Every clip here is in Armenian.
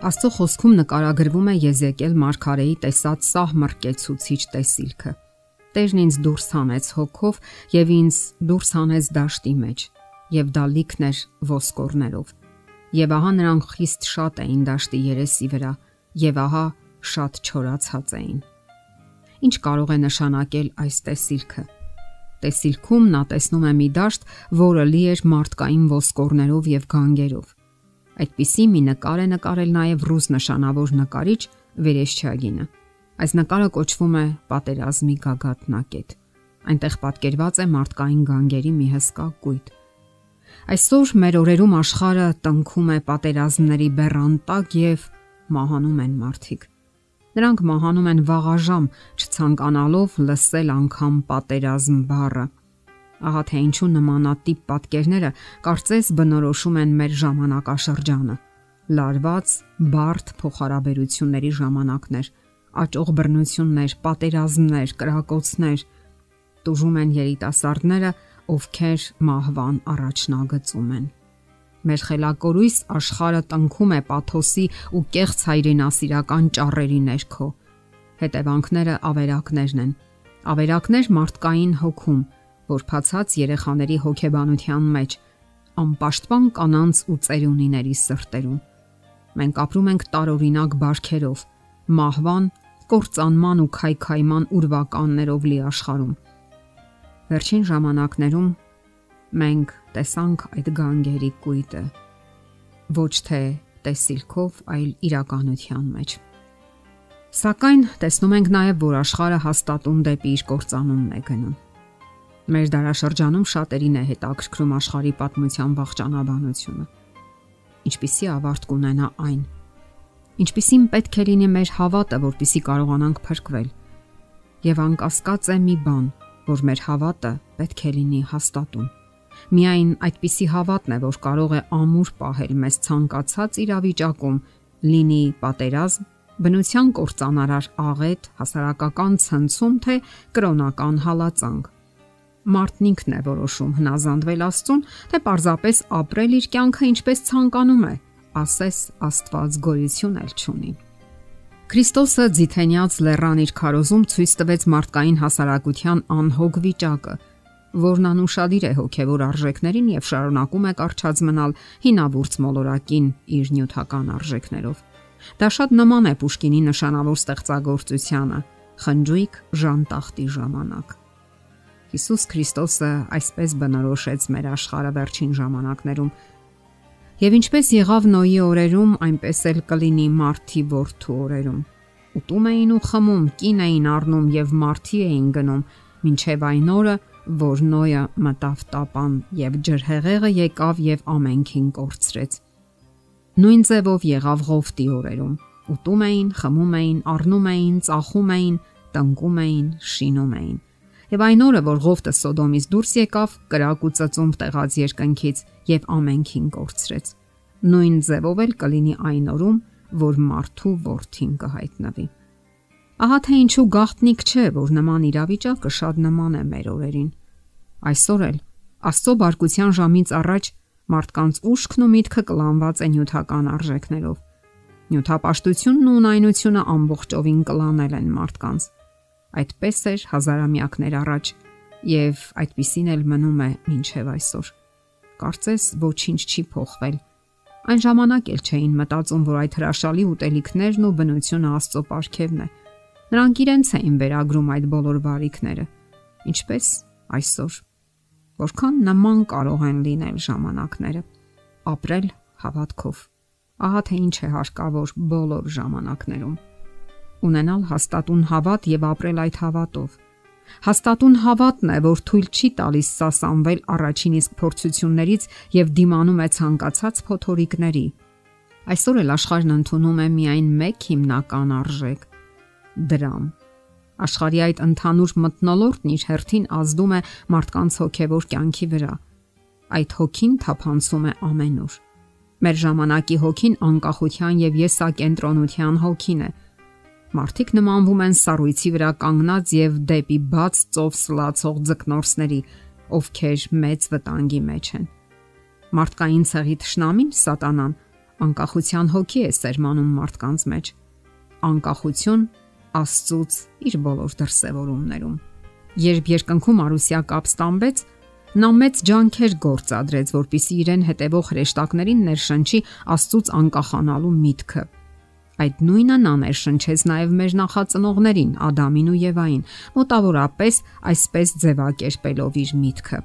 Աստծո խոսքում նկարագրվում է Եզեկիել Մարգարեի տեսած սահ մրկեցուցիչ տեսիլքը։ Տերն ինձ դուրս հանեց հոգով եւ ինձ դուրս հանեց դաշտի մեջ, եւ դա լիքն էր ոսկորներով։ Եվ ահա նրանք խիստ շատ էին դաշտի երեսի վրա, եւ ահա շատ չորացած էին։ Ինչ կարող է նշանակել այս տեսիլքը։ Տեսիլքում նա տեսնում է մի դաշտ, որը լի էր մարդկային ոսկորներով եւ գանգերով Այդպիսի մի նկար է նկարել նաև ռուս նշանավոր նկարիչ Վերեշչագինը։ Այս նկարը կոչվում է Պատերազմի գագաթնակետ։ Այնտեղ պատկերված է մարդկային գանգերի մի հսկա կույտ։ Այսօր մեր օրերում աշխարը տնքում է պատերազմների բեռանտակ եւ մահանում են մարդիկ։ Նրանք մահանում են վաղաժամ, չցանկանալով լսել անգամ պատերազմ բառը Ահա թե ինչու նմանատիպ պատկերները կարծես բնորոշում են մեր ժամանակաշրջանը։ Լարված, բարդ փոխհարաբերությունների ժամանակներ, աճող բռնություններ, պատերազմներ, կրակոցներ տուժում են երիտասարդները, ովքեր մահվան առաջնագծում են։ Մեր խելակորույս աշխարը տնքում է պաթոսի ու կեղծ հայրենասիրական ճառերի ներքո։ Հետևանքները ավերակներն են։ Ավերակներ մարդկային հոգում, որ փացած երեխաների հոգեբանության մեջ անպաշտպան կանանց ու ծերունիների սրտերում։ Մենք ապրում ենք տարօրինակ բարքերով, մահվան, կործանման ու քայքայման ուրվականներով լի աշխարհում։ Վերջին ժամանակներում մենք տեսանք այդ գանգերի կույտը ոչ թե տեսիլքով, այլ իրականության մեջ։ Սակայն տեսնում ենք նաև, որ աշխարհը հաստատուն դեպի իր կործանումն է գնում։ Մեր դարաշրջանում շատերին է հետաքրքրում աշխարհի պատմության վաղճանաբանությունը։ Ինչպիսի ավարտ կունենա այն։ Ինչպիսին պետք է լինի մեր հավատը, որpիսի կարողանանք փրկվել։ Եվ անկասկած է մի բան, որ մեր հավատը պետք է լինի հաստատուն։ Միայն այդպիսի հավատն է, որ կարող է ամուր պահել մեզ ցանկացած իրավիճակում, լինի պատերազմ, բնության կործանարար աղետ, հասարակական ցնցում թե կրոնական հալածանք Մարդն ինքն է որոշում հնազանդվել Աստծուն, թե պարզապես ապրել իր կյանքը ինչպես ցանկանում է, ասես Աստված գոյություն էլ չունի։ Քրիստոսը ձիթենյաց լեռան իր քարոզում ցույց տվեց մարդկային հասարակության անհոգ վիճակը, որն անուշադիր է հոգևոր արժեքներին եւ շարունակում է կարճած մնալ հինավուրց մոլորակին իր նյութական արժեքներով։ Դա շատ նման է Պուշկինի նշանավոր ստեղծագործությանը՝ խնջույք ժանտախտի ժամանակ։ Հիսուս Քրիստոսը այսպես բնորոշեց մեր աշխարհը վերջին ժամանակներում։ Եվ ինչպես եղավ Նոյի օրերում, այնպես էլ կլինի Մարտի որդու օրերում։ Ուտում էին ու խմում, կին էին առնում եւ Մարտի էին գնում, ինչև այն օրը, որ Նոյը մտավ տապան եւ ջրհեղեղը եկավ եւ ամենքին կորցրեց։ Նույն ձևով եղավ Ղովտի օրերում։ Ուտում էին, խմում էին, առնում էին, ծախում էին, տնկում էին, շինում էին Եվ այն օրը, որ Ղովտը Սոդոմից դուրս եկավ, կրակ ու ծծում տեղած երկնքից եւ ամենքին կորցրեց։ Նույն ձևով էլ կլինի այն օրում, որ մարդու worth-ին կհայտնվի։ Ահա թե ինչու գաղտնիք չէ, որ նման իրավիճակը շատ նման է մեր օրերին։ Այսօր էլ Աստծո բարգության ժամից առաջ մարդկանց ուշքն ու միտքը կլանված է նյութական արժեքներով։ Նյութապաշտությունն ու ունայնությունը ամբողջովին կլանել են մարդկանց Այդպես էր հազարամյակներ առաջ եւ այդպիսին էլ մնում է մինչև այսօր։ Կարծես ոչինչ չի փոխվել։ Այն ժամանակ էլ չէին մտածում, որ այդ հրաշալի ուտելիքներն ու բնությունը Աստծո ապարքևն է։ Նրանք իրենց էին վերագրում այդ բոլոր բարիքները։ Ինչպես այսօր։ Որքան նման կարող են լինել ժամանակները։ Ապրել հավատքով։ Ահա թե ինչ է հարկավոր բոլոր ժամանակներում ունենալ հաստատուն հավատ եւ ապրել այդ հավատով։ Հաստատուն հավատն է, որ թույլ չի տալիս սասանվել առաջին իսկ փորձություններից եւ դիմանում է ցանկացած փոթորիկների։ Այսօր էլ աշխարհն ընդունում է միայն մեկ հիմնական արժեք՝ դրամ։ Աշխարհի այդ ընդհանուր մտնոլորտն իր հերթին ազդում է մարդկանց հոգևոր կյանքի վրա։ Այդ հոգին թափանցում է ամենուր։ Մեր ժամանակի հոգին անկախության եւ եսակենտրոնության հոգին է, Մարդիկ նմանվում են սառույցի վրա կանգնած եւ դեպի բաց ծով սլացող ձկնորսների, ովքեր մեծ վտանգի մեջ են։ Մարդկային ցեղի ճշնամին սատանան Անկախության հոգի է սերմանում մարդկանց մեջ։ Անկախություն Աստծուց իր բոլոր դրսևորումներում։ Երբ երկնքում Արուսիա կապ ստամբեց, նա մեծ ջանքեր գործադրեց, որpիսի իրեն հետևող հրեշտակներին ներշնչի Աստծուց անկախանալու միտքը։ Այդ նույնը նա ներշնչեց նաև մեր նախածնողներին Ադամին ու Եվային, մոտավորապես այսպես ձևակերպելով իր միտքը։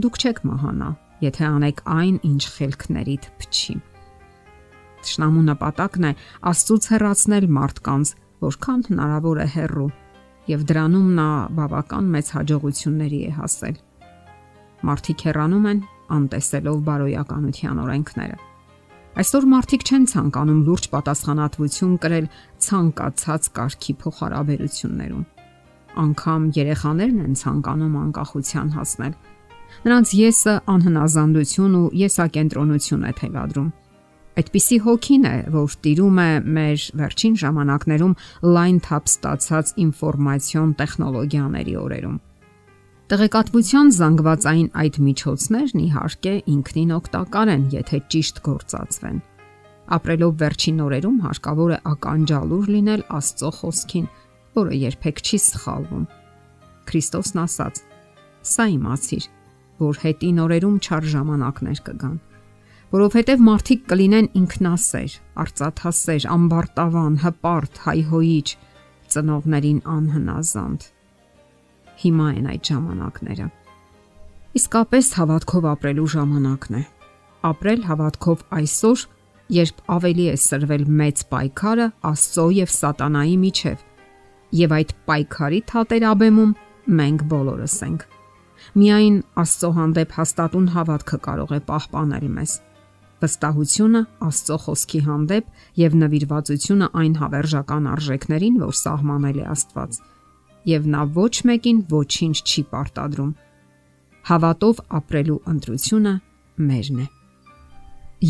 Դուք չեք մահանա, եթե անեք այն, ինչ խելքներիդ փչի։ Տշնամու նպատակն է Աստծուց հեռացնել մարդկանց, որքան հնարավոր է հեռու, եւ դրանում նա բավական մեծ հաջողությունների է հասել։ Մարդիկ հեռանում են անտեսելով բարոյականության օրենքները։ Այսօր մարդիկ չեն ցանկանում լուրջ պատասխանատվություն կրել ցանկացած կարգի փոխհարաբերություններում։ Անկամ երեխաներն են ցանկանում անկախության հասնել Նրանց եսը անհնազանդություն ու եսակենտրոնություն է թելադրում։ Այդպիսի հոգին է, որ տիրում է մեր վերջին ժամանակներում լայն թափ ստացած ինֆորմացիոն տեխնոլոգիաների օրերում։ Տեղեկատվության զանգվածային այդ միջոցներն իհարկե ինքնին օգտակար են, եթե ճիշտ գործածվեն։ Ապրելով վերջին օրերում հարկավոր է ականջալուր լինել Աստծո խոսքին, որը երբեք չի սխալվում։ Քրիստոսն ասաց. Սա իմացիր, որ հետին օրերում չար ժամանակներ կգան, որովհետև մարդիկ կլինեն ինքնասեր, արծաթասեր, ամբարտավան, հպարտ, հայհոյիչ, ծնողներին անհնազանդ։ Հիմա են այդ ժամանակները։ Իսկապես հավատքով ապրելու ժամանակն է։ Ապրել հավատքով այսօր, երբ ավելի է սրվել մեծ պայքարը Աստծո եւ Սատանայի միջև, եւ այդ պայքարի թատերաբեմում մենք բոլորս ենք։ Միայն Աստծո հանդեպ հաստատուն հավատքը կարող է պահպանել մեզ։ Վստահությունը Աստծո խոսքի հանդեպ եւ նվիրվածությունը այն հավերժական արժեքներին, որ սահմանել է Աստված, եւ նա ոչ մեկին ոչինչ չի պարտադրում։ Հավատով ապրելու ընտրությունը մերն է։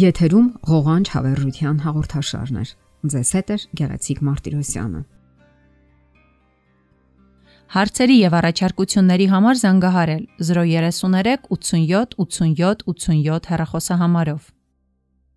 Եթերում ղողանջ հավերժության հաղորդաշարներ։ Ձեզ հետ է Գեղեցիկ Մարտիրոսյանը։ Հարցերի եւ առաջարկությունների համար զանգահարել 033 87 87 87 հեռախոսահամարով։